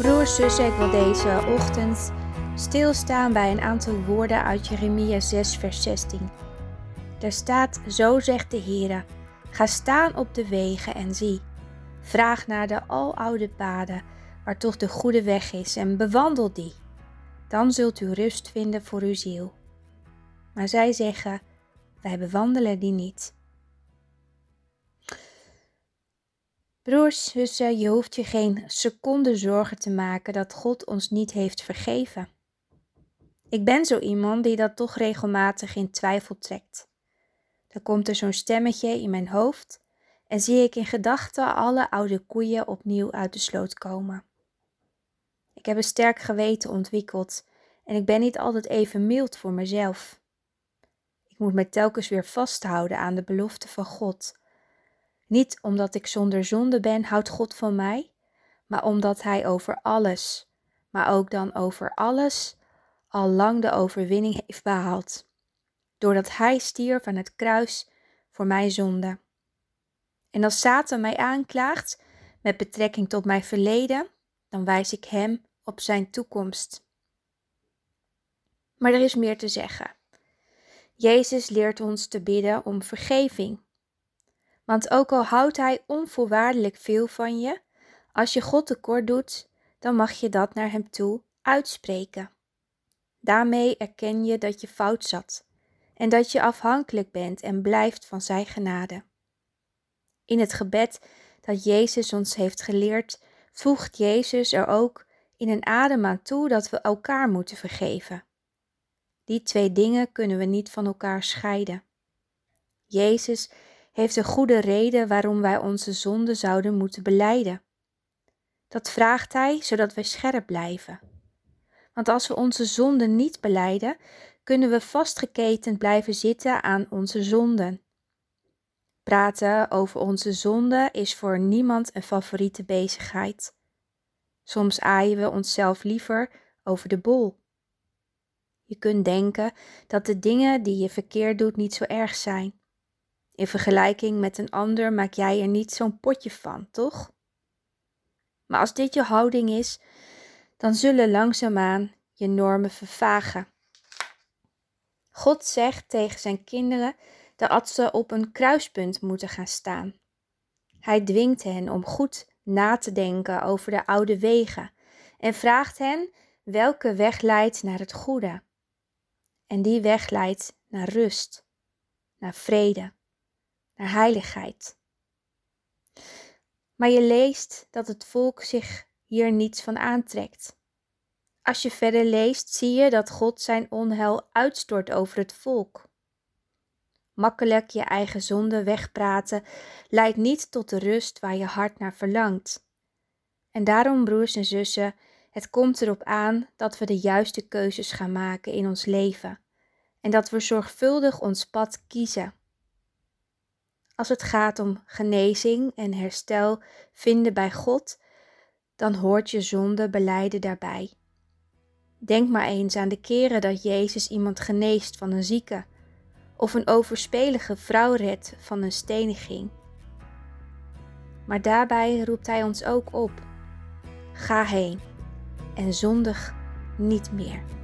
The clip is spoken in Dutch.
Broers, zussen, ik wil deze ochtend stilstaan bij een aantal woorden uit Jeremia 6, vers 16. Daar staat: Zo zegt de Heer: Ga staan op de wegen en zie. Vraag naar de aloude paden, waar toch de goede weg is, en bewandel die. Dan zult u rust vinden voor uw ziel. Maar zij zeggen: Wij bewandelen die niet. Broers, zussen, je hoeft je geen seconde zorgen te maken dat God ons niet heeft vergeven. Ik ben zo iemand die dat toch regelmatig in twijfel trekt. Dan komt er zo'n stemmetje in mijn hoofd en zie ik in gedachten alle oude koeien opnieuw uit de sloot komen. Ik heb een sterk geweten ontwikkeld en ik ben niet altijd even mild voor mezelf. Ik moet me telkens weer vasthouden aan de belofte van God niet omdat ik zonder zonde ben, houdt God van mij, maar omdat Hij over alles, maar ook dan over alles, al lang de overwinning heeft behaald. Doordat Hij stierf aan het kruis voor mijn zonde. En als Satan mij aanklaagt met betrekking tot mijn verleden, dan wijs ik hem op zijn toekomst. Maar er is meer te zeggen. Jezus leert ons te bidden om vergeving. Want ook al houdt Hij onvoorwaardelijk veel van je, als je God tekort doet, dan mag je dat naar Hem toe uitspreken. Daarmee erken je dat je fout zat en dat je afhankelijk bent en blijft van Zijn genade. In het gebed dat Jezus ons heeft geleerd, voegt Jezus er ook in een adem aan toe dat we elkaar moeten vergeven. Die twee dingen kunnen we niet van elkaar scheiden. Jezus heeft een goede reden waarom wij onze zonde zouden moeten beleiden. Dat vraagt Hij zodat wij scherp blijven. Want als we onze zonde niet beleiden, kunnen we vastgeketend blijven zitten aan onze zonden. Praten over onze zonde is voor niemand een favoriete bezigheid. Soms aaien we onszelf liever over de bol. Je kunt denken dat de dingen die je verkeerd doet niet zo erg zijn. In vergelijking met een ander maak jij er niet zo'n potje van, toch? Maar als dit je houding is, dan zullen langzaamaan je normen vervagen. God zegt tegen zijn kinderen dat ze op een kruispunt moeten gaan staan. Hij dwingt hen om goed na te denken over de oude wegen en vraagt hen welke weg leidt naar het goede. En die weg leidt naar rust, naar vrede naar heiligheid. Maar je leest dat het volk zich hier niets van aantrekt. Als je verder leest, zie je dat God zijn onheil uitstort over het volk. Makkelijk je eigen zonde wegpraten leidt niet tot de rust waar je hart naar verlangt. En daarom, broers en zussen, het komt erop aan dat we de juiste keuzes gaan maken in ons leven en dat we zorgvuldig ons pad kiezen. Als het gaat om genezing en herstel vinden bij God, dan hoort je zonde beleiden daarbij. Denk maar eens aan de keren dat Jezus iemand geneest van een zieke, of een overspelige vrouw redt van een steniging. Maar daarbij roept Hij ons ook op: ga heen en zondig niet meer.